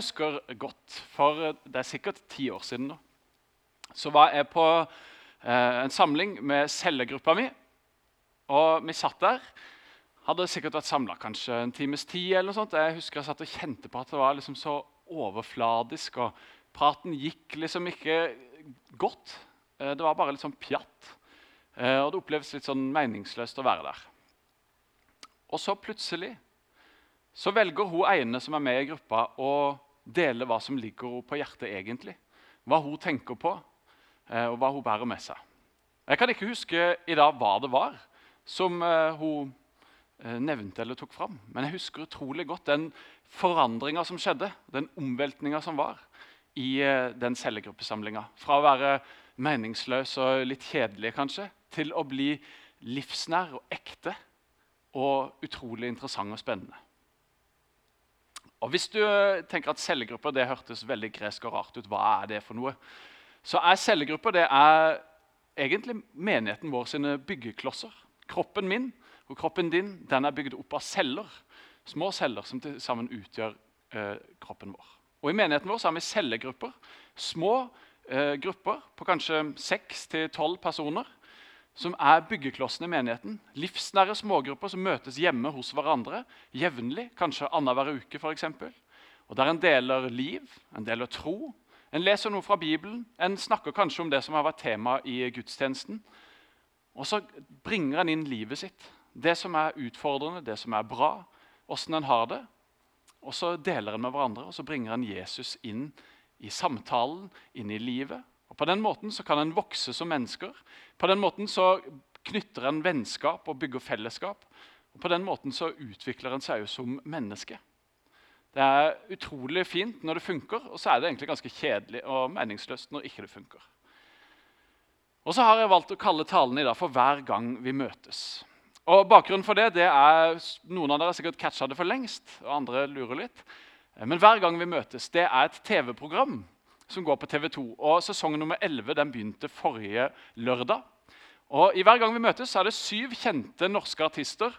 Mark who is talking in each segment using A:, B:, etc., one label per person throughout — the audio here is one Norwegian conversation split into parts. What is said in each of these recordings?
A: husker godt, for det er sikkert ti år siden nå, så var jeg på eh, en samling med cellegruppa mi. Og vi satt der. Hadde sikkert vært samla kanskje en times tid. eller noe sånt. Jeg husker jeg satt og kjente på at det var liksom så overfladisk, og praten gikk liksom ikke godt. Eh, det var bare litt sånn pjatt. Eh, og det opplevdes litt sånn meningsløst å være der. Og så plutselig så velger hun ene som er med i gruppa, å dele hva som ligger henne på hjertet egentlig. Hva hun tenker på, eh, og hva hun bærer med seg. Jeg kan ikke huske i dag hva det var som hun nevnte eller tok fram. Men jeg husker utrolig godt den forandringa som skjedde, den omveltninga som var i den cellegruppesamlinga. Fra å være meningsløs og litt kjedelig, kanskje, til å bli livsnær og ekte og utrolig interessant og spennende. Og Hvis du tenker at cellegrupper det hørtes veldig gresk og rart ut, hva er det for noe? Så er cellegrupper det er egentlig menigheten vår sine byggeklosser. Kroppen min og kroppen din den er bygd opp av celler. Små celler som til sammen utgjør eh, kroppen vår. Og I menigheten vår så har vi cellegrupper. Små eh, grupper på kanskje seks til tolv personer som er byggeklossene i menigheten. Livsnære smågrupper som møtes hjemme hos hverandre jevnlig, kanskje annenhver uke f.eks. Og Der en deler liv, en deler tro, en leser noe fra Bibelen, en snakker kanskje om det som har vært tema i gudstjenesten. Og så bringer en inn livet sitt, det som er utfordrende, det som er bra, åssen en har det. Og så deler en med hverandre, og så bringer en Jesus inn i samtalen, inn i livet. Og På den måten så kan en vokse som mennesker. På den måten så knytter en vennskap og bygger fellesskap. Og På den måten så utvikler en seg jo som menneske. Det er utrolig fint når det funker, og så er det egentlig ganske kjedelig og meningsløst når ikke det funker. Og så har jeg valgt å kalle talen i dag for 'Hver gang vi møtes'. Og Bakgrunnen for det, det er Noen av dere har sikkert catcha det for lengst, og andre lurer litt. Men 'Hver gang vi møtes' det er et TV-program som går på TV 2. Og Sesong nummer 11 den begynte forrige lørdag. Og i Hver gang vi møtes, er det syv kjente norske artister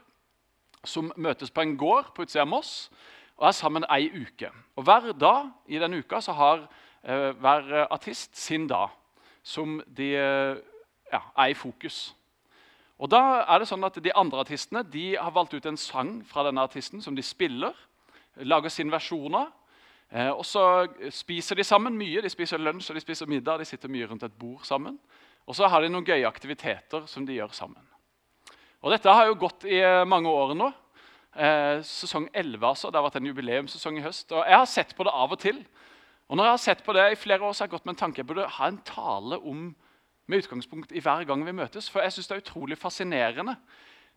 A: som møtes på en gård på utsida av Moss og er sammen ei uke. Og Hver dag i den uka så har eh, hver artist sin dag som de ja, er i fokus. Og da er det sånn at De andre artistene de har valgt ut en sang fra denne artisten som de spiller. Lager sin versjon av. Eh, og så spiser de sammen mye. De spiser lunsj og de spiser middag. De sitter mye rundt et bord sammen. Og så har de noen gøye aktiviteter som de gjør sammen. Og Dette har jo gått i eh, mange år nå. Eh, sesong 11 altså. Det har vært en jubileumssesong i høst. Og Jeg har sett på det av og til. Og når jeg har sett på det i flere år, så har jeg gått med en tanke på burde ha en tale om med utgangspunkt i hver gang vi møtes. For jeg synes det er utrolig fascinerende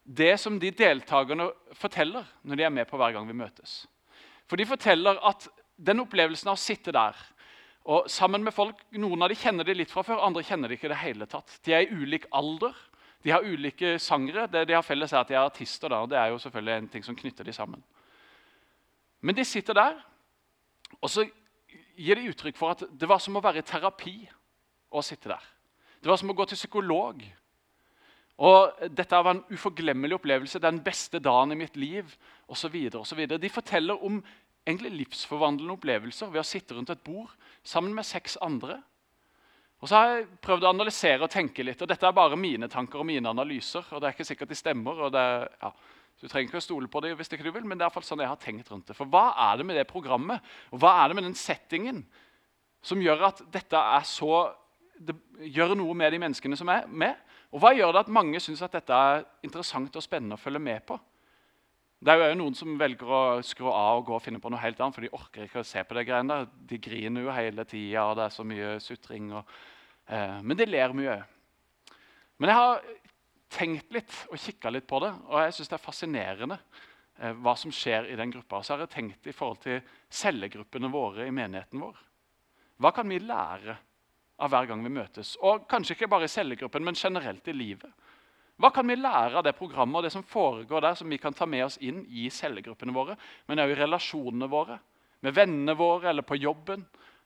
A: det som de deltakerne forteller når de er med på hver gang vi møtes. For de forteller at den opplevelsen av å sitte der og sammen med folk Noen av de kjenner de litt fra før, andre kjenner de ikke det hele tatt. De er i ulik alder, de har ulike sangere. Det de har felles, er at de er artister. Da, og Det er jo selvfølgelig en ting som knytter de sammen. Men de sitter der, og så gir de uttrykk for at det var som å være i terapi å sitte der. Det var som å gå til psykolog. Og Dette var en uforglemmelig opplevelse, den beste dagen i mitt liv osv. De forteller om egentlig livsforvandlende opplevelser ved å sitte rundt et bord sammen med seks andre. Og så har jeg prøvd å analysere og tenke litt. og Dette er bare mine tanker og mine analyser. og det er ikke sikkert de stemmer. og det, ja, Du trenger ikke å stole på det hvis ikke du vil, men det er sånn jeg har tenkt rundt det. For hva er det med det programmet og hva er det med den settingen som gjør at dette er så det gjør noe med de menneskene som er med? Og hva gjør det at mange syns dette er interessant og spennende å følge med på? Det er jo noen som velger å skru av og gå og finne på noe helt annet, for de orker ikke å se på det greiene der. De griner jo hele tida, og det er så mye sutring. Og, eh, men de ler mye Men jeg har tenkt litt og kikka litt på det, og jeg syns det er fascinerende eh, hva som skjer i den gruppa. Så har jeg tenkt i forhold til cellegruppene våre i menigheten vår. Hva kan vi lære av hver gang vi møtes? Og kanskje ikke bare i cellegruppen, men generelt i livet. Hva kan vi lære av det programmet og det som foregår der, som vi kan ta med oss inn i cellegruppene våre, men også i relasjonene våre, med vennene våre eller på jobben,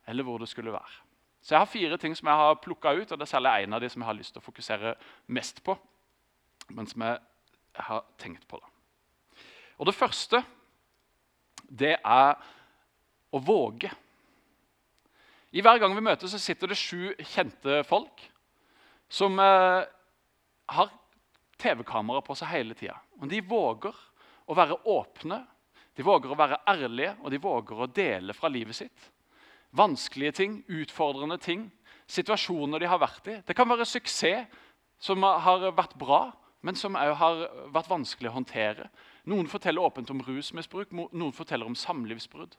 A: eller hvor det skulle være. Så Jeg har fire ting som jeg har plukka ut, og det er særlig en av de som jeg har lyst til å fokusere mest på. men som jeg har tenkt på. Da. Og Det første det er å våge. I Hver gang vi møtes, så sitter det sju kjente folk som eh, har TV-kamera på seg hele tida. De våger å være åpne, de våger å være ærlige og de våger å dele fra livet sitt. Vanskelige ting, utfordrende ting, situasjoner de har vært i. Det kan være suksess som har vært bra, men som òg har vært vanskelig å håndtere. Noen forteller åpent om rusmisbruk, noen forteller om samlivsbrudd.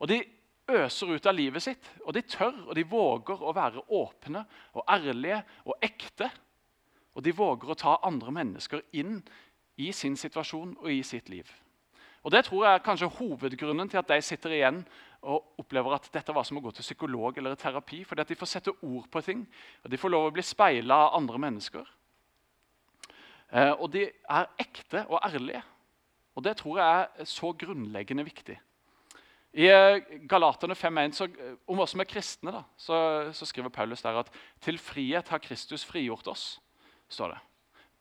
A: Og De øser ut av livet sitt, og de tør og de våger å være åpne og ærlige og ekte. Og de våger å ta andre mennesker inn i sin situasjon og i sitt liv. Og Det tror jeg er kanskje hovedgrunnen til at de sitter igjen og opplever at dette var som å gå til psykolog eller terapi. fordi at De får sette ord på ting, og de får lov å bli speila av andre mennesker. Eh, og de er ekte og ærlige. Og Det tror jeg er så grunnleggende viktig. I eh, Galaterne 5.1 eh, om oss som er kristne da, så, så, skriver Paulus der at til frihet har Kristus frigjort oss. Står det.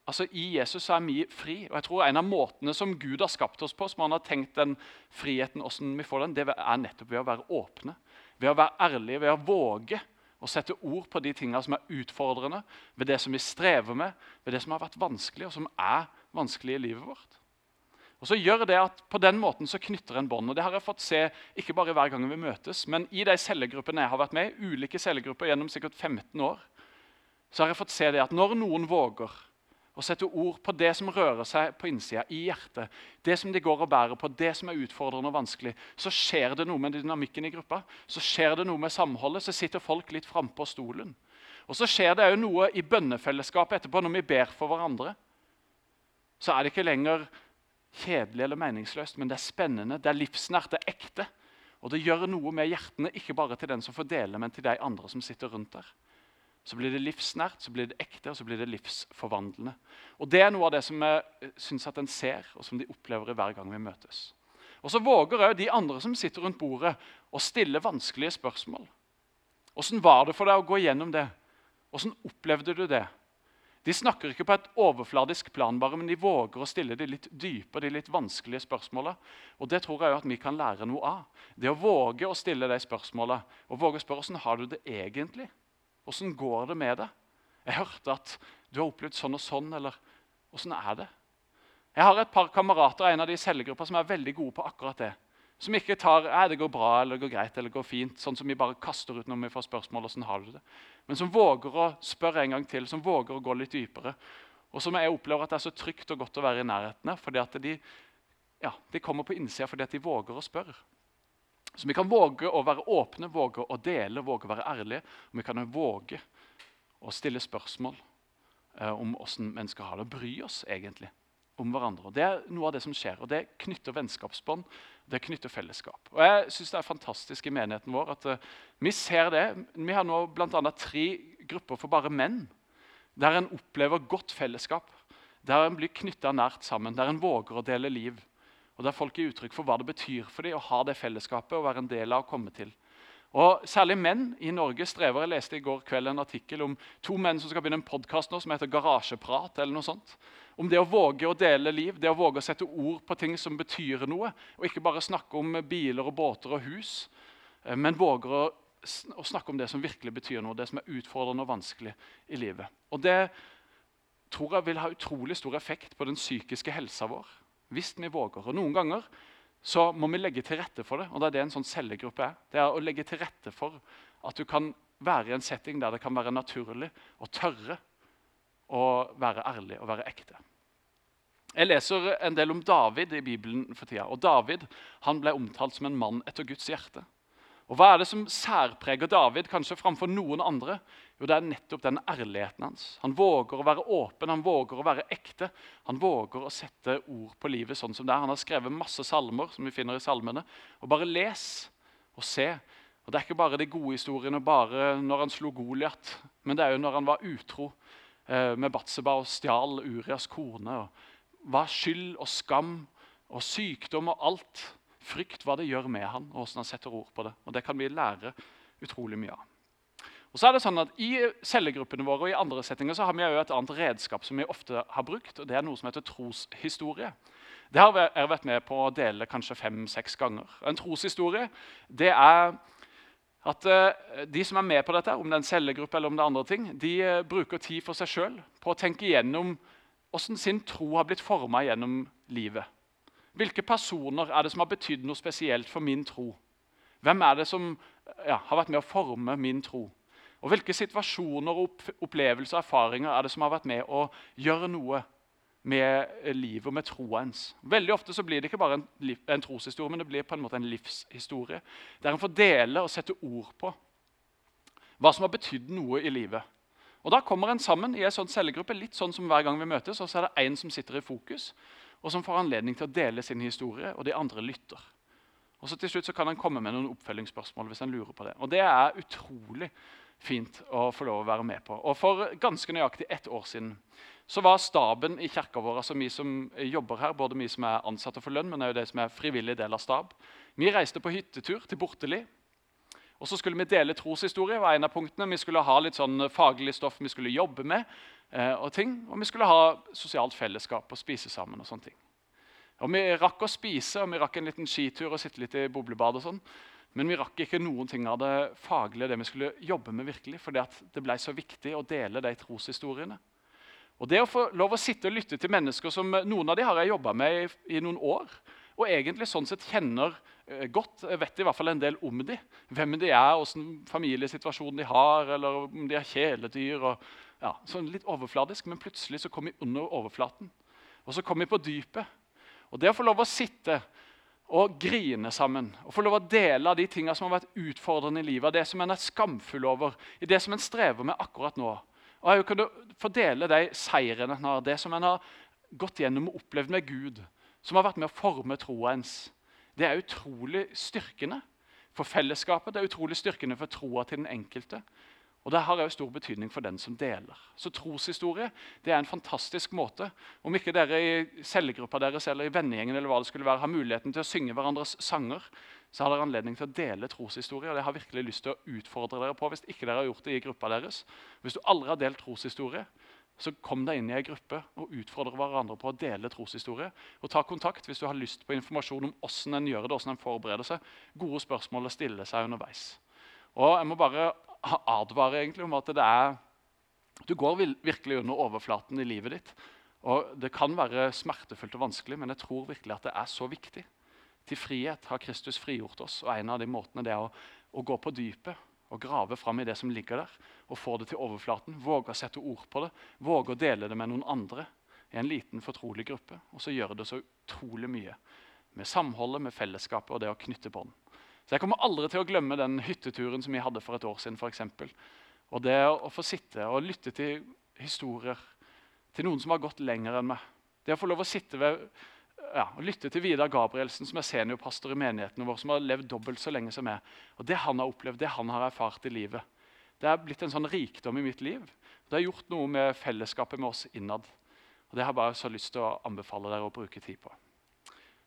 A: Altså I Jesus er vi fri. og jeg tror En av måtene som Gud har skapt oss på, som han har tenkt den friheten, hvordan vi får den, det er nettopp ved å være åpne. Ved å være ærlige, ved å våge å sette ord på de tingene som er utfordrende, ved det som vi strever med, ved det som har vært vanskelig, og som er vanskelig i livet vårt. Og så gjør det at På den måten så knytter en bånd. og Det har jeg fått se ikke bare hver gang vi møtes, men i de cellegruppene jeg har vært med i, ulike cellegrupper gjennom sikkert 15 år, så har jeg fått se det at når noen våger å sette ord på det som rører seg på innsida, i hjertet, det som de går og bærer på, det som er utfordrende og vanskelig, så skjer det noe med dynamikken i gruppa. Så skjer det noe med samholdet. Så sitter folk litt frampå stolen. Og så skjer det òg noe i bønnefellesskapet etterpå, når vi ber for hverandre. Så er det ikke lenger kjedelig eller meningsløst, men det er spennende, det er livsnært, det er ekte. Og det gjør noe med hjertene, ikke bare til den som får dele, men til de andre som sitter rundt der. Så blir det livsnært, så blir det ekte og så blir det livsforvandlende. Og Det er noe av det som jeg syns at en ser, og som de opplever hver gang vi møtes. Og Så våger òg de andre som sitter rundt bordet, å stille vanskelige spørsmål. Åssen var det for deg å gå gjennom det? Åssen opplevde du det? De snakker ikke på et overfladisk plan, bare, men de våger å stille de litt dype de litt vanskelige spørsmålene. Og Det tror jeg at vi kan lære noe av. Det å våge å stille de spørsmålene. Og våge å spørre hvordan har du det egentlig. Hvordan går det med deg? Jeg hørte at du har opplevd sånn og sånn. eller Hvordan er det? Jeg har et par kamerater en av de cellegrupper som er veldig gode på akkurat det. Som ikke tar ja, det går bra eller går greit eller går fint, sånn som vi bare kaster ut når vi får spørsmål. Hvordan har du det? Men som våger å spørre en gang til, som våger å gå litt dypere. Og som jeg opplever at det er så trygt og godt å være i nærheten av. fordi at de, ja, de kommer på innsida fordi at de våger å spørre. Så vi kan våge å være åpne, våge å dele, våge å være ærlige. Og vi kan våge å stille spørsmål eh, om hvordan mennesker har det. Bry oss egentlig om hverandre. Og Det er noe av det som skjer, og det knytter vennskapsbånd. Det knytter fellesskap. Og Jeg synes Det er fantastisk i menigheten vår at uh, vi ser det. Vi har nå bl.a. tre grupper for bare menn, der en opplever godt fellesskap. Der en blir knytta nært sammen, der en våger å dele liv. Og Der folk gir uttrykk for hva det betyr for dem å ha det fellesskapet og være en del av å komme til. Og Særlig menn i Norge strever. Jeg leste i går kveld en artikkel om to menn som skal begynne en podkast som heter Garasjeprat. eller noe sånt. Om det å våge å dele liv, det å våge å sette ord på ting som betyr noe. Og ikke bare snakke om biler og båter og hus, eh, men våge å, å snakke om det som virkelig betyr noe. Det som er utfordrende og vanskelig i livet. Og Det tror jeg vil ha utrolig stor effekt på den psykiske helsa vår. Hvis vi våger. Og Noen ganger så må vi legge til rette for det. og Det er det en sånn cellegruppe er. Det er å legge til rette for at du kan være i en setting der det kan være naturlig og tørre å være ærlig og være ekte. Jeg leser en del om David i Bibelen for tida. og David han ble omtalt som en mann etter Guds hjerte. Og Hva er det som særpreger David kanskje framfor noen andre? Jo, Det er nettopp den ærligheten hans. Han våger å være åpen, han våger å være ekte. Han våger å sette ord på livet sånn som det er. Han har skrevet masse salmer, som vi finner i salmene. Og Bare les og se. Og Det er ikke bare de gode historiene bare når han slo Goliat, men det er jo når han var utro eh, med Batseba og stjal Urias kone. og Hva skyld og skam og sykdom og alt frykt hva det gjør med han, og hvordan han setter ord på det. Og Det kan vi lære utrolig mye av. Og så er det sånn at I cellegruppene våre og i andre settinger så har vi jo et annet redskap som vi ofte har brukt. og Det er noe som heter troshistorie. Det har jeg vært med på å dele kanskje fem-seks ganger. En troshistorie det er at uh, de som er med på dette, om det er en cellegruppe eller om det er andre ting, de uh, bruker tid for seg sjøl på å tenke igjennom hvordan sin tro har blitt forma gjennom livet. Hvilke personer er det som har betydd noe spesielt for min tro? Hvem er det som ja, har vært med å forme min tro? Og Hvilke situasjoner, opplevelser og erfaringer er det som har vært med å gjøre noe med livet og med troa ens? Veldig ofte så blir det ikke bare en, en, troshistorie, men det blir på en måte en livshistorie. Der en får dele og sette ord på hva som har betydd noe i livet. Og Da kommer en sammen i en sånn cellegruppe, litt sånn som hver gang vi møtes, og så er det én som sitter i fokus, og som får anledning til å dele sin historie, og de andre lytter. Og så til slutt så kan han komme med noen oppfølgingsspørsmål hvis han lurer på det. Og det er utrolig fint å få lov å være med på. Og For ganske nøyaktig ett år siden så var staben i kirka vår, altså vi som jobber her, både vi som er ansatte for lønn, men også de som er frivillig del av stab, vi reiste på hyttetur til Borteli. Og så skulle vi dele troshistorie. var en av punktene. Vi skulle ha litt sånn faglig stoff vi skulle jobbe med. Eh, Og ting, og vi skulle ha sosialt fellesskap og spise sammen. og sånne ting. Og Vi rakk å spise og vi rakk en liten skitur og sitte litt i boblebad. og sånn. Men vi rakk ikke noen ting av det faglige, det vi skulle jobbe med. virkelig, fordi det ble så viktig å dele de troshistoriene. Og Det å få lov å sitte og lytte til mennesker som noen av de har jeg jobba med i, i, noen år, og egentlig sånn sett kjenner eh, godt, vet i hvert fall en del om de, hvem de er, hvilken familiesituasjon de har, eller om de har kjæledyr. ja, sånn Litt overfladisk, men plutselig så kom vi under overflaten. Og så kom vi på dypet. Og det å få lov å sitte og grine sammen. Og få lov å dele av de tingene som har vært utfordrende i livet. Det som en er skamfull over, i det som en strever med akkurat nå. Og jeg kunne få dele de seirene en har, det som en har gått gjennom og opplevd med Gud. Som har vært med å forme troa ens. Det er utrolig styrkende for fellesskapet. Det er utrolig styrkende for troa til den enkelte. Og Det har òg stor betydning for den som deler. Så Troshistorie det er en fantastisk måte. Om ikke dere i cellegruppa deres eller i vennegjengen eller hva det skulle være, har muligheten til å synge hverandres sanger, så har dere anledning til å dele troshistorie. og det har jeg virkelig lyst til å utfordre dere på hvis ikke dere har gjort det i gruppa deres. Hvis du aldri har delt troshistorie, så kom deg inn i ei gruppe og utfordre hverandre på å dele troshistorie. Og ta kontakt hvis du har lyst på informasjon om hvordan en gjør det, hvordan en forbereder seg. Gode spørsmål å stille seg underveis. Og jeg må bare advare egentlig om at det er Du går virkelig under overflaten i livet ditt. Og Det kan være smertefullt og vanskelig, men jeg tror virkelig at det er så viktig. Til frihet har Kristus frigjort oss, og en av de måtene det er å, å gå på dypet og grave fram i det som ligger der, og få det til overflaten. Våge å sette ord på det, våge å dele det med noen andre i en liten, fortrolig gruppe. Og så gjør det så utrolig mye med samholdet, med fellesskapet og det å knytte bånd. Så Jeg kommer aldri til å glemme den hytteturen som vi hadde for et år siden. For eksempel. og det å få sitte og lytte til historier til noen som har gått lenger enn meg. Det å få lov å sitte ved, ja, lytte til Vidar Gabrielsen, som er seniorpastor i menigheten vår, som har levd dobbelt så lenge som meg. Og Det han har opplevd, det han har erfart i livet, det er blitt en sånn rikdom i mitt liv. Det har gjort noe med fellesskapet med oss innad. Og Det har jeg bare så lyst til å anbefale dere å bruke tid på.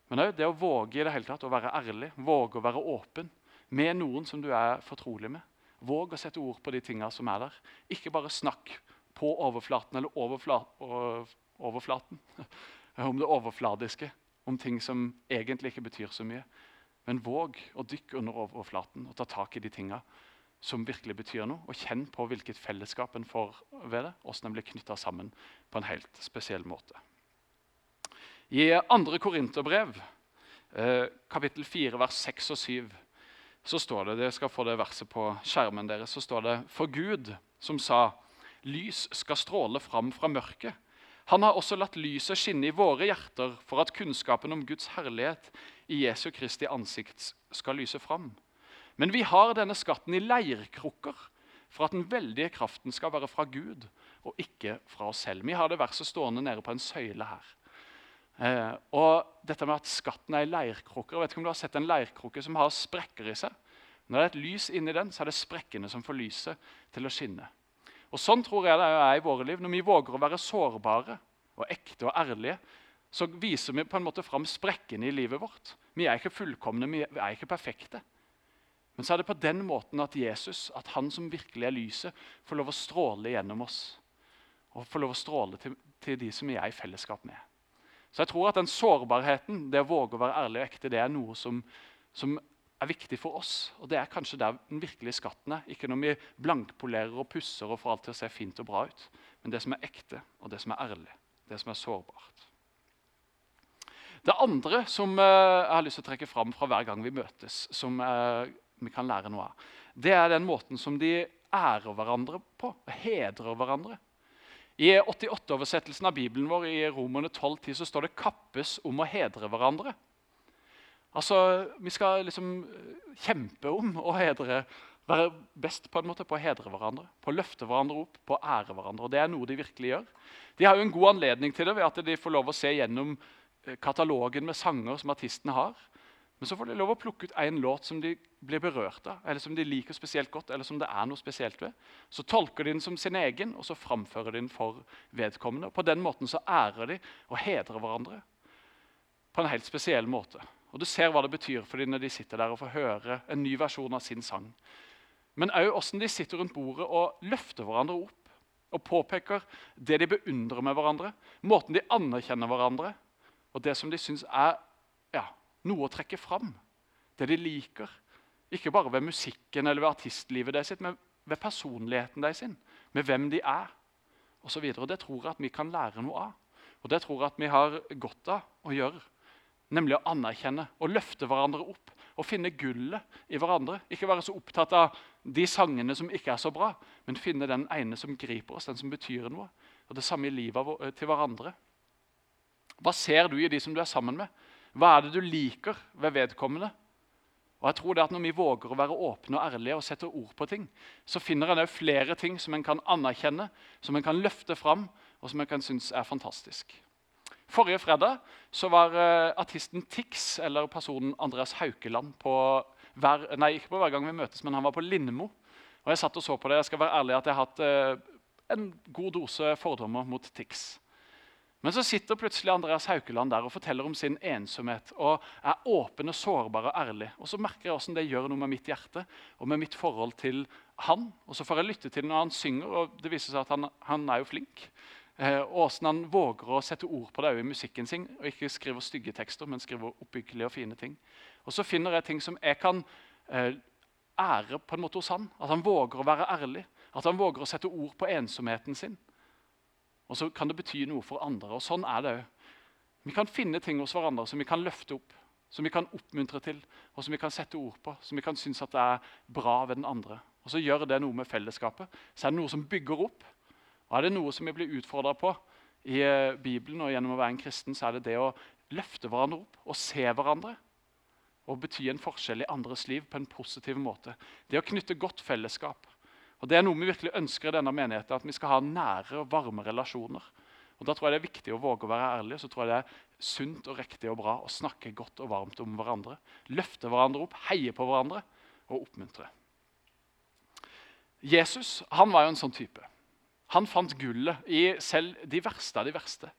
A: Men òg det å våge i det hele tatt å være ærlig, våge å være åpen med noen som du er fortrolig med. Våg å sette ord på de tingene som er der. Ikke bare snakk på overflaten eller overfla overflaten om det overfladiske, om ting som egentlig ikke betyr så mye. Men våg å dykke under overflaten og ta tak i de tingene som virkelig betyr noe. Og kjenn på hvilket fellesskap en får ved det, hvordan en blir knytta sammen på en helt spesiell måte. I 2. Korinterbrev, eh, kapittel 4, vers 6 og 7, så står det Dere skal få det verset på skjermen deres. så står det, For Gud, som sa, lys skal stråle fram fra mørket. Han har også latt lyset skinne i våre hjerter for at kunnskapen om Guds herlighet i Jesu Kristi ansikt skal lyse fram. Men vi har denne skatten i leirkrukker for at den veldige kraften skal være fra Gud og ikke fra oss selv. Vi har det verset stående nede på en søyle her. Eh, og dette med at skatten er i leirkrukker. vet ikke om du har sett en leirkrukke som har sprekker i seg? Når det er et lys inni den, så er det sprekkene som får lyset til å skinne. Og Sånn tror jeg det er i våre liv. Når vi våger å være sårbare og ekte og ærlige, så viser vi på en måte fram sprekkene i livet vårt. Vi er ikke fullkomne, vi er ikke perfekte. Men så er det på den måten at Jesus, at han som virkelig er lyset, får lov å stråle gjennom oss. Og får lov å stråle til, til de som vi er i fellesskap med. Så jeg tror at den sårbarheten, det å våge å være ærlig og ekte, det er noe som, som er viktig for oss. Og det er kanskje der den virkelige skatten er. Ikke når vi blankpolerer og pusser og får alt til å se fint og bra ut. Men det som er ekte, og det som er ærlig. Det som er sårbart. Det andre som uh, jeg har lyst til å trekke fram fra hver gang vi møtes, som uh, vi kan lære noe av, det er den måten som de ærer hverandre på. Hedrer hverandre. I 88-oversettelsen av Bibelen vår i Romerne 12,10 så står det 'kappes om å hedre hverandre'. Altså, Vi skal liksom eh, kjempe om å hedre, være best på en måte på å hedre hverandre. På å løfte hverandre opp, på å ære hverandre. Og Det er noe de virkelig gjør. De har jo en god anledning til det ved at de får lov å se gjennom eh, katalogen med sanger som artistene har. Men så får de lov å plukke ut én låt som de blir berørt av, eller som de liker spesielt godt, eller som det er noe spesielt ved. Så tolker de den som sin egen, og så framfører de den for vedkommende. På den måten så ærer de og hedrer hverandre på en helt spesiell måte. Og Du ser hva det betyr for dem når de sitter der og får høre en ny versjon av sin sang. Men òg hvordan de sitter rundt bordet og løfter hverandre opp og påpeker det de beundrer med hverandre, måten de anerkjenner hverandre, og det som de syns er ja, noe å trekke fram. Det de liker. Ikke bare ved musikken eller ved artistlivet deres, men ved personligheten deres, med hvem de er osv. Det tror jeg at vi kan lære noe av. Og det tror jeg at vi har godt av å gjøre. Nemlig å anerkjenne og løfte hverandre opp og finne gullet i hverandre. Ikke være så opptatt av de sangene som ikke er så bra, men finne den ene som griper oss, den som betyr noe. Og det samme i livet til hverandre. Hva ser du i de som du er sammen med? Hva er det du liker ved vedkommende? Og jeg tror det at Når vi våger å være åpne og ærlige og setter ord på ting, så finner en flere ting som en kan anerkjenne, som en kan løfte fram, og som en kan synes er fantastisk. Forrige fredag så var uh, artisten Tix, eller personen Andreas Haukeland, på hver, nei, ikke på hver gang vi møtes, men han var på Lindmo. Og Jeg satt og så på det. Jeg skal være ærlig at jeg har hatt uh, en god dose fordommer mot Tix. Men så sitter plutselig Andreas Haukeland der og forteller om sin ensomhet. og Er åpen og sårbar og ærlig. Og Så merker jeg hvordan det gjør noe med mitt hjerte og med mitt forhold til han. Og Så får jeg lytte til når han synger, og det viser seg at han, han er jo flink. Eh, og hvordan han våger å sette ord på det i musikken sin, og ikke skriver stygge tekster, men skriver oppbyggelige og fine ting. Og Så finner jeg ting som jeg kan eh, ære på en måte hos han. At han våger å være ærlig. At han våger å sette ord på ensomheten sin. Og så kan det bety noe for andre. og Sånn er det òg. Vi kan finne ting hos hverandre som vi kan løfte opp, som vi kan oppmuntre til, og som vi kan sette ord på, som vi kan synes at det er bra ved den andre. Og Så gjør det noe med fellesskapet. Så er det noe som bygger opp. Og Er det noe som vi blir utfordra på i eh, Bibelen og gjennom å være en kristen, så er det det å løfte hverandre opp og se hverandre. Og bety en forskjell i andres liv på en positiv måte. Det å knytte godt fellesskap. Og Det er noe vi virkelig ønsker i denne menigheten, at vi skal ha nære og varme relasjoner. Og Da tror jeg det er viktig å våge å være ærlig, så tror jeg det er sunt og riktig og bra å snakke godt og varmt om hverandre. Løfte hverandre opp, heie på hverandre og oppmuntre. Jesus han var jo en sånn type. Han fant gullet i selv de verste av de verste.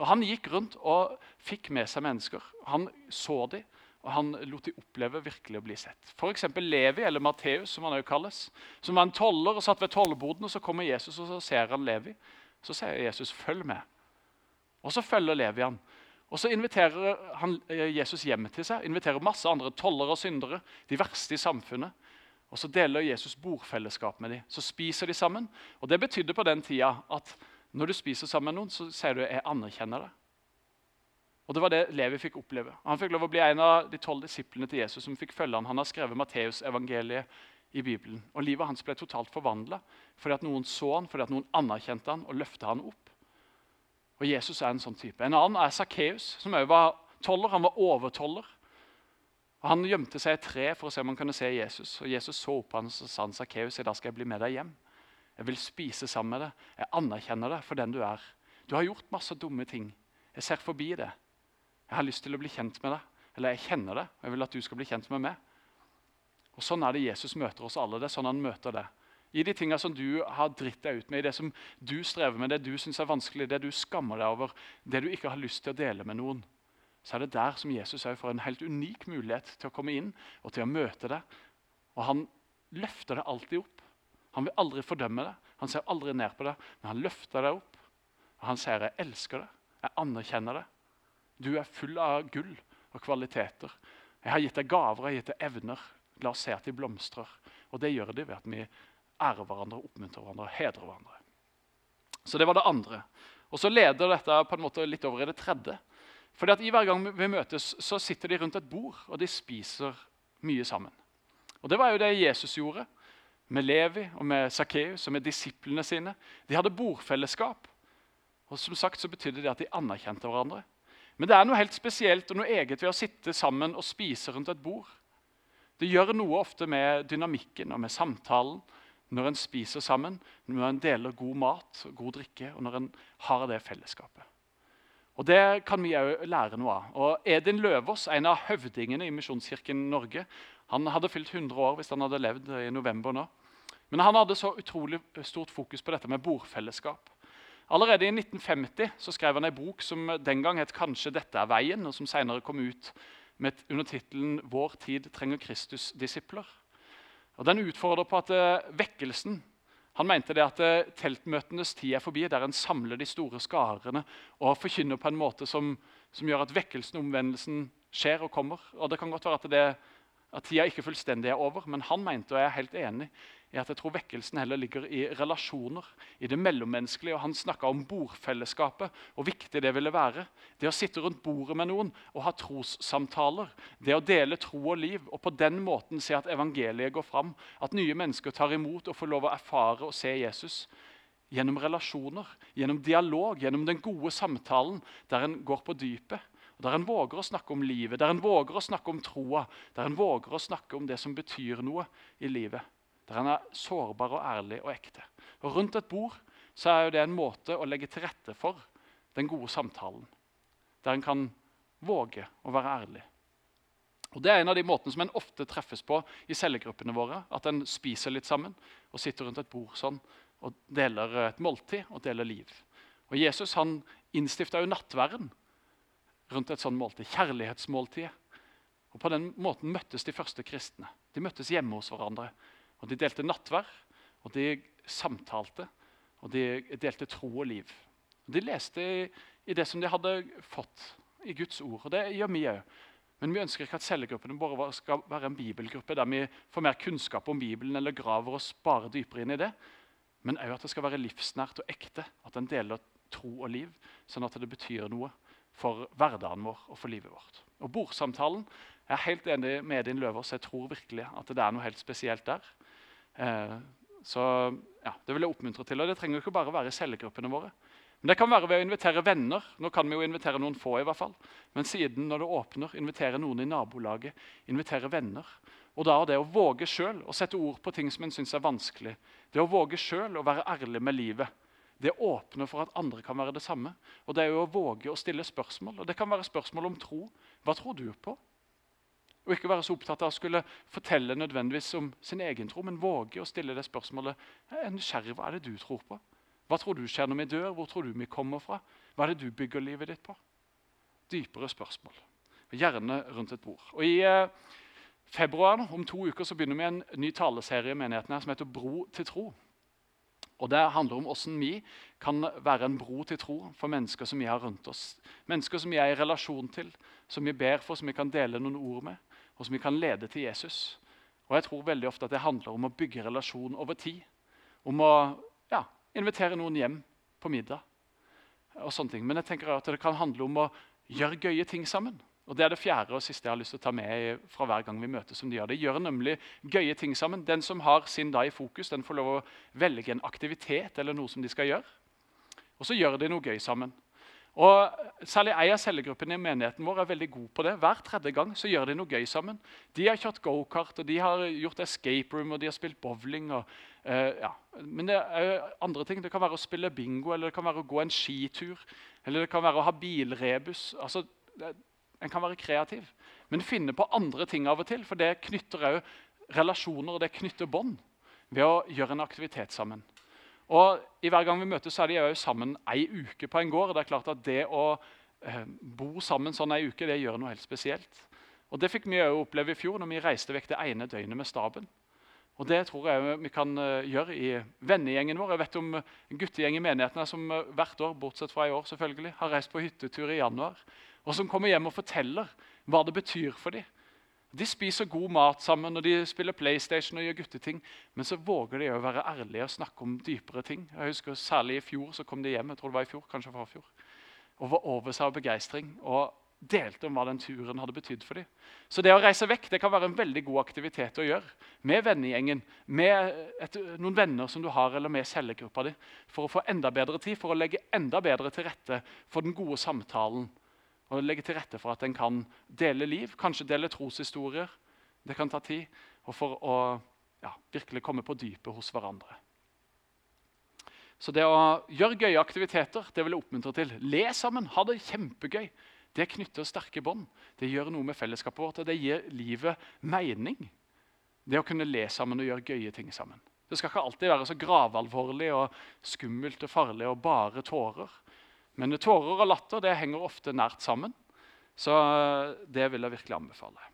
A: Og Han gikk rundt og fikk med seg mennesker. Han så dem, og han lot de oppleve virkelig å bli sett. F.eks. Levi, eller Matteus, som han også kalles. Som var en toller og satt ved tollboden, og så kommer Jesus og så ser han Levi. Så sier Jesus 'følg med'. Og så følger Levi han. Og Så inviterer han eh, Jesus hjem til seg, inviterer masse andre tollere og syndere. De verste i samfunnet. Og Så deler Jesus bordfellesskap med dem. Så spiser de sammen. Og Det betydde på den tida at når du spiser sammen med noen, så sier du 'jeg anerkjenner det'. Og Det var det Levi fikk oppleve. Han fikk lov å bli en av de tolv disiplene til Jesus som fikk følge han. Han har skrevet Matteusevangeliet i Bibelen. Og Livet hans ble totalt forvandla fordi at noen så han, fordi at noen anerkjente han og løfta han opp. Og Jesus er en sånn type. En annen er Sakkeus, som også var toller. Han var overtoller. Og Han gjemte seg i et tre for å se om han kunne se Jesus. Og Jesus så opp på ham og sa han, dag skal jeg bli med deg hjem. Jeg vil spise sammen med deg. Jeg anerkjenner deg for den du er. Du har gjort masse dumme ting. Jeg ser forbi det. Jeg har lyst til å bli kjent med deg. Eller jeg kjenner det, og jeg vil at du skal bli kjent med meg. Og Sånn er det Jesus møter oss alle. Det er sånn han møter det. I de tingene som du har dritt deg ut med, i det som du strever med, det du syns er vanskelig, det du skammer deg over, det du ikke har lyst til å dele med noen, så er det der som Jesus får en helt unik mulighet til å komme inn og til å møte deg. Og han løfter deg alltid opp. Han vil aldri fordømme deg, han ser aldri ned på deg, men han løfter deg opp. Og han sier 'jeg elsker deg', 'jeg anerkjenner deg'. Du er full av gull og kvaliteter. Jeg har gitt deg gaver jeg har gitt deg evner. La oss se at de blomstrer. Og det gjør de ved at vi ærer hverandre, oppmuntrer hverandre og hedrer hverandre. Så det var det andre. Og så leder dette på en måte litt over i det tredje. Fordi at i Hver gang vi møtes, så sitter de rundt et bord og de spiser mye sammen. Og Det var jo det Jesus gjorde med Levi og med Sakkeus og med disiplene sine. De hadde bordfellesskap. Og som sagt så betydde det at de anerkjente hverandre. Men det er noe helt spesielt og noe eget ved å sitte sammen og spise rundt et bord. Det gjør noe ofte med dynamikken og med samtalen når en spiser sammen, når en deler god mat og god drikke, og når en har det fellesskapet. Og Det kan vi òg lære noe av. Og Edin Løvås, en av høvdingene i Misjonskirken Norge, han hadde fylt 100 år hvis han hadde levd i november nå. Men han hadde så utrolig stort fokus på dette med bordfellesskap. Allerede i 1950 så skrev han en bok som den gang het 'Kanskje dette er veien', og som senere kom ut med under tittelen 'Vår tid trenger Kristus-disipler'. Og Den utfordrer på at uh, vekkelsen han mente det at uh, teltmøtenes tid er forbi, der en samler de store skarene og forkynner på en måte som, som gjør at vekkelsen og omvendelsen skjer og kommer. Og Det kan godt være at, det, at tida ikke fullstendig er over, men han mente, og jeg er helt enig, er at jeg tror vekkelsen heller ligger i relasjoner, i det mellommenneskelige. og Han snakka om bordfellesskapet, hvor viktig det ville være. Det å sitte rundt bordet med noen og ha trossamtaler. Det å dele tro og liv, og på den måten se at evangeliet går fram. At nye mennesker tar imot og får lov å erfare og se Jesus. Gjennom relasjoner, gjennom dialog, gjennom den gode samtalen der en går på dypet. Der en våger å snakke om livet, der en våger å snakke om troa, der en våger å snakke om det som betyr noe i livet. Der han er sårbar og ærlig og ekte. Og Rundt et bord så er jo det en måte å legge til rette for den gode samtalen. Der en kan våge å være ærlig. Og Det er en av de måtene som en ofte treffes på i cellegruppene våre. At en spiser litt sammen og sitter rundt et bord sånn og deler et måltid og deler liv. Og Jesus han innstifta jo nattverden rundt et sånt måltid. Kjærlighetsmåltidet. Og På den måten møttes de første kristne. De møttes hjemme hos hverandre. Og De delte nattverd, og de samtalte, og de delte tro og liv. De leste i, i det som de hadde fått i Guds ord, og det gjør vi òg. Men vi ønsker ikke at cellegruppene bare skal være en bibelgruppe der vi får mer kunnskap om Bibelen eller graver oss bare dypere inn i det, men òg at det skal være livsnært og ekte. At en deler tro og liv, sånn at det betyr noe for hverdagen vår og for livet vårt. Og Bordsamtalen jeg er helt enig med din Løvers. Jeg tror virkelig at det er noe helt spesielt der. Eh, så ja, Det vil jeg oppmuntre til. og Det trenger ikke bare være i cellegruppene våre. Men Det kan være ved å invitere venner. Nå kan vi jo invitere noen få. i hvert fall. Men siden når det åpner, invitere noen i nabolaget, invitere venner. Og da det å våge sjøl å sette ord på ting som en syns er vanskelig, det å våge selv å være ærlig med livet, det åpner for at andre kan være det samme. Og det er jo å våge å stille spørsmål. Og det kan være spørsmål om tro. Hva tror du på? Og ikke være så opptatt av å skulle fortelle nødvendigvis om sin egen tro, men våge å stille det spørsmålet jeg er nysgjerrig, hva er det du tror på. Hva tror du skjer når vi dør? Hvor tror du vi kommer fra? Hva er det du bygger livet ditt på? Dypere spørsmål. Gjerne rundt et bord. Og I eh, februar om to uker så begynner vi en ny taleserie i menigheten her som heter Bro til tro. Og Det handler om hvordan vi kan være en bro til tro for mennesker som vi har rundt oss. Mennesker som vi er i relasjon til, som vi ber for, som vi kan dele noen ord med og som vi kan lede til Jesus. Og jeg tror veldig ofte at det handler om å bygge relasjon over tid. Om å ja, invitere noen hjem på middag. og sånne ting. Men jeg tenker at det kan handle om å gjøre gøye ting sammen. Og Det er det fjerde og siste jeg har lyst til å ta med fra hver gang vi møtes. som de gjør. De gjør nemlig gøye ting sammen. Den som har sin dag i fokus, den får lov å velge en aktivitet eller noe som de skal gjøre. Og så gjør de noe gøy sammen. Og Særlig ei av cellegruppene i menigheten vår er veldig god på det. Hver tredje gang så gjør de noe gøy sammen. De har kjørt gokart, og de har gjort escape room og de har spilt bowling. Og, uh, ja. Men det er andre ting. Det kan være å spille bingo, eller det kan være å gå en skitur. Eller det kan være å ha bilrebus. Altså, det, en kan være kreativ. Men finne på andre ting av og til, for det knytter òg relasjoner og det knytter bånd ved å gjøre en aktivitet sammen. Og i Hver gang vi møtes, så er de jo sammen ei uke på en gård. Det er klart at det å eh, bo sammen sånn ei uke det gjør noe helt spesielt. Og Det fikk vi jo oppleve i fjor når vi reiste vekk det ene døgnet med staben. Og Det tror jeg vi kan uh, gjøre i vennegjengen vår. Jeg vet om en guttegjeng i menigheten som uh, hvert år bortsett fra i år selvfølgelig, har reist på hyttetur i januar. og som kommer hjem og forteller hva det betyr for dem. De spiser god mat sammen og de spiller PlayStation og gjør gutteting. Men så våger de å være ærlige og snakke om dypere ting. Jeg husker Særlig i fjor så kom de hjem jeg tror det var i fjor, kanskje forfjor, og var over seg av begeistring. og delte om hva den turen hadde betydd for dem. Så det å reise vekk det kan være en veldig god aktivitet å gjøre med vennegjengen, med et, noen venner som du har, eller med cellegruppa di, for å få enda bedre tid, for å legge enda bedre til rette for den gode samtalen. Og legge til rette for at en kan dele liv, kanskje dele troshistorier. Det kan ta tid. Og for å ja, virkelig komme på dypet hos hverandre. Så det å gjøre gøye aktiviteter det vil jeg oppmuntre til. Le sammen, ha det kjempegøy. Det knytter sterke bånd. Det gjør noe med fellesskapet vårt, og det gir livet mening. Det å kunne le sammen og gjøre gøye ting sammen. Det skal ikke alltid være så gravalvorlig og skummelt og farlig og bare tårer. Men tårer og latter det henger ofte nært sammen. Så det vil jeg virkelig anbefale.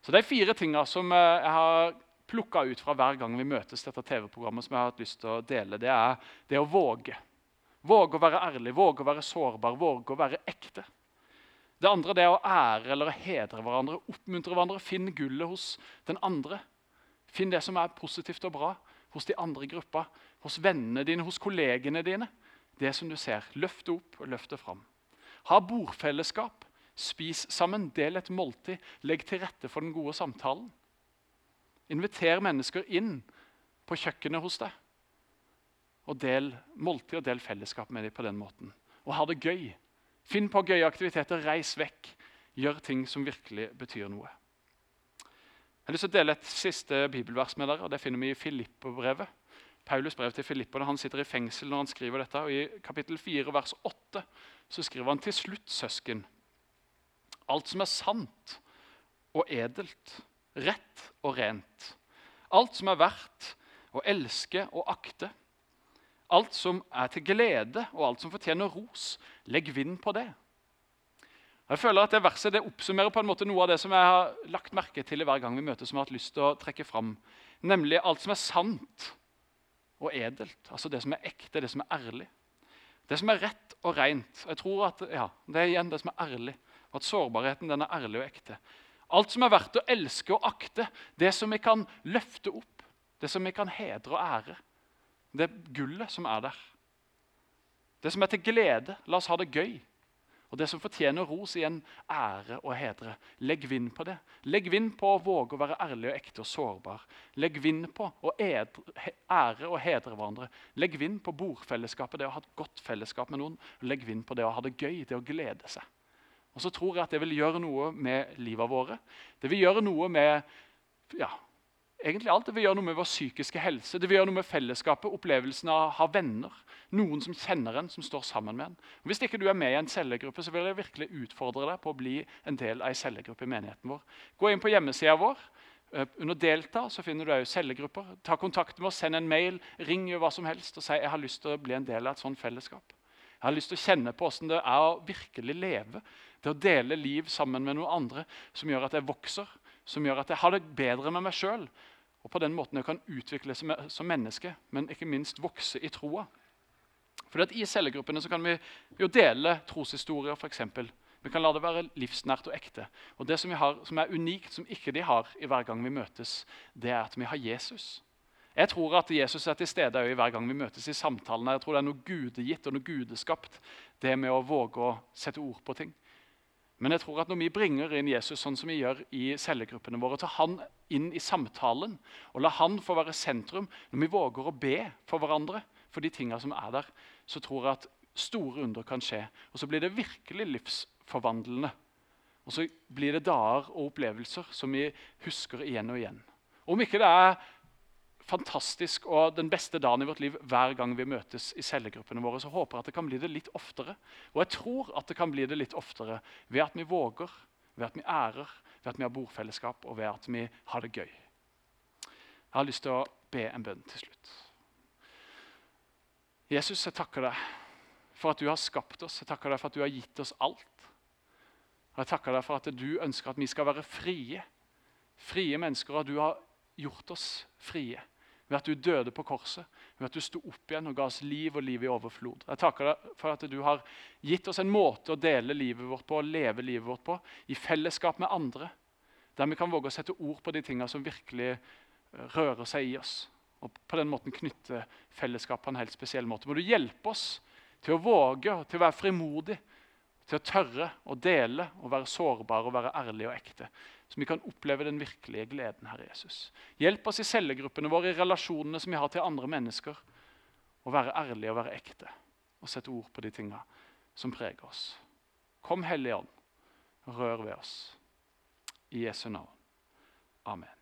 A: Så Det er fire tingene som eh, jeg har plukka ut fra hver gang vi møtes, dette TV-programmet, som jeg har hatt lyst til å dele, det er det å våge. Våge å være ærlig, våge å være sårbar, våge å være ekte. Det andre det er å ære eller hedre hverandre, oppmuntre hverandre. Finn gullet hos den andre. Finn det som er positivt og bra hos de andre i gruppa, hos vennene dine, hos kollegene dine. Det som du ser. Løft det opp og løft det fram. Ha bordfellesskap. Spis sammen, del et måltid. Legg til rette for den gode samtalen. Inviter mennesker inn på kjøkkenet hos deg og del måltid og del fellesskap med dem på den måten. Og ha det gøy. Finn på gøye aktiviteter, reis vekk. Gjør ting som virkelig betyr noe. Jeg har lyst til å dele et siste bibelvers med dere. og Det finner vi i Filippo-brevet. Paulus brev til Filipperne. Han sitter i fengsel når han skriver dette. og I kapittel 4, vers 8 så skriver han til slutt, søsken, alt som er sant og edelt, rett og rent, alt som er verdt å elske og akte, Alt som er til glede, og alt som fortjener ros, legg vind på det. Jeg føler at Det verset det oppsummerer på en måte noe av det som jeg har lagt merke til hver gang vi møtes, som jeg har hatt lyst til å trekke fram. Nemlig alt som er sant og edelt. Altså det som er ekte, det som er ærlig. Det som er rett og rent. Jeg tror at ja, Det er igjen det som er ærlig. Og at sårbarheten den er ærlig og ekte. Alt som er verdt å elske og akte. Det som vi kan løfte opp. Det som vi kan hedre og ære. Det gullet som er der. Det som er til glede. La oss ha det gøy. Og det som fortjener ros, igjen ære og hedre. Legg vind på det. Legg vind på å våge å være ærlig og ekte og sårbar. Legg vind på å ære og hedre hverandre. Legg vind på bordfellesskapet, det å ha et godt fellesskap med noen. Legg vind på det å ha det gøy, det å glede seg. Og så tror jeg at det vil gjøre noe med livet våre. Det vil gjøre noe med ja, egentlig alt. Det vil gjøre noe med vår psykiske helse, det vil gjøre noe med fellesskapet, opplevelsen av å ha venner. Noen som kjenner en, som står sammen med en. Hvis ikke du er med i en cellegruppe, så vil jeg virkelig utfordre deg på å bli en del av en cellegruppe i menigheten vår. Gå inn på hjemmesida vår. Eh, under 'Delta' så finner du cellegrupper. Ta kontakt med oss, send en mail, ring hva som helst og si jeg har lyst til å bli en del av et sånt fellesskap. Jeg har lyst til å kjenne på hvordan det er å virkelig leve. Det å dele liv sammen med noen andre som gjør at jeg vokser, som gjør at jeg har det bedre med meg sjøl, og på den måten jeg kan utvikle som, som menneske, men ikke minst vokse i troa. Fordi at I cellegruppene kan vi jo dele troshistorier, f.eks. Vi kan la det være livsnært og ekte. Og Det som, har, som, er unikt, som ikke de har i hver gang vi møtes, det er at vi har Jesus. Jeg tror at Jesus er til stede i hver gang vi møtes i samtalene. Jeg tror det er noe gudegitt og noe gudeskapt, det med å våge å sette ord på ting. Men jeg tror at når vi bringer inn Jesus sånn som vi gjør i cellegruppene våre, tar han inn i samtalen og la han få være sentrum, når vi våger å be for hverandre for de tingene som er der, så tror jeg at store under kan skje. Og så blir det virkelig livsforvandlende. Og så blir det dager og opplevelser som vi husker igjen og igjen. Om ikke det er fantastisk og den beste dagen i vårt liv hver gang vi møtes i cellegruppene våre. Så håper jeg at det kan bli det litt oftere. Og jeg tror at det kan bli det litt oftere ved at vi våger, ved at vi ærer, ved at vi har bordfellesskap og ved at vi har det gøy. Jeg har lyst til å be en bønn til slutt. Jesus, jeg takker deg for at du har skapt oss. Jeg takker deg for at du har gitt oss alt. Og jeg takker deg for at du ønsker at vi skal være frie. Frie mennesker, og at du har gjort oss frie. Ved at du døde på korset, ved at du sto opp igjen og ga oss liv og liv i overflod. Jeg takker deg for at du har gitt oss en måte å dele livet vårt på, å leve livet vårt på, i fellesskap med andre. Der vi kan våge å sette ord på de tingene som virkelig rører seg i oss. Og på den måten knytte fellesskap på en helt spesiell måte. Må du hjelpe oss til å våge, til å være frimodig, til å tørre å dele og være sårbare og være ærlige og ekte. Så vi kan oppleve den virkelige gleden, Herre Jesus. Hjelp oss i cellegruppene våre, i relasjonene som vi har til andre mennesker. Å være ærlige og være ekte og sette ord på de tinga som preger oss. Kom, Hellige Ånd, rør ved oss. I Jesu navn. Amen.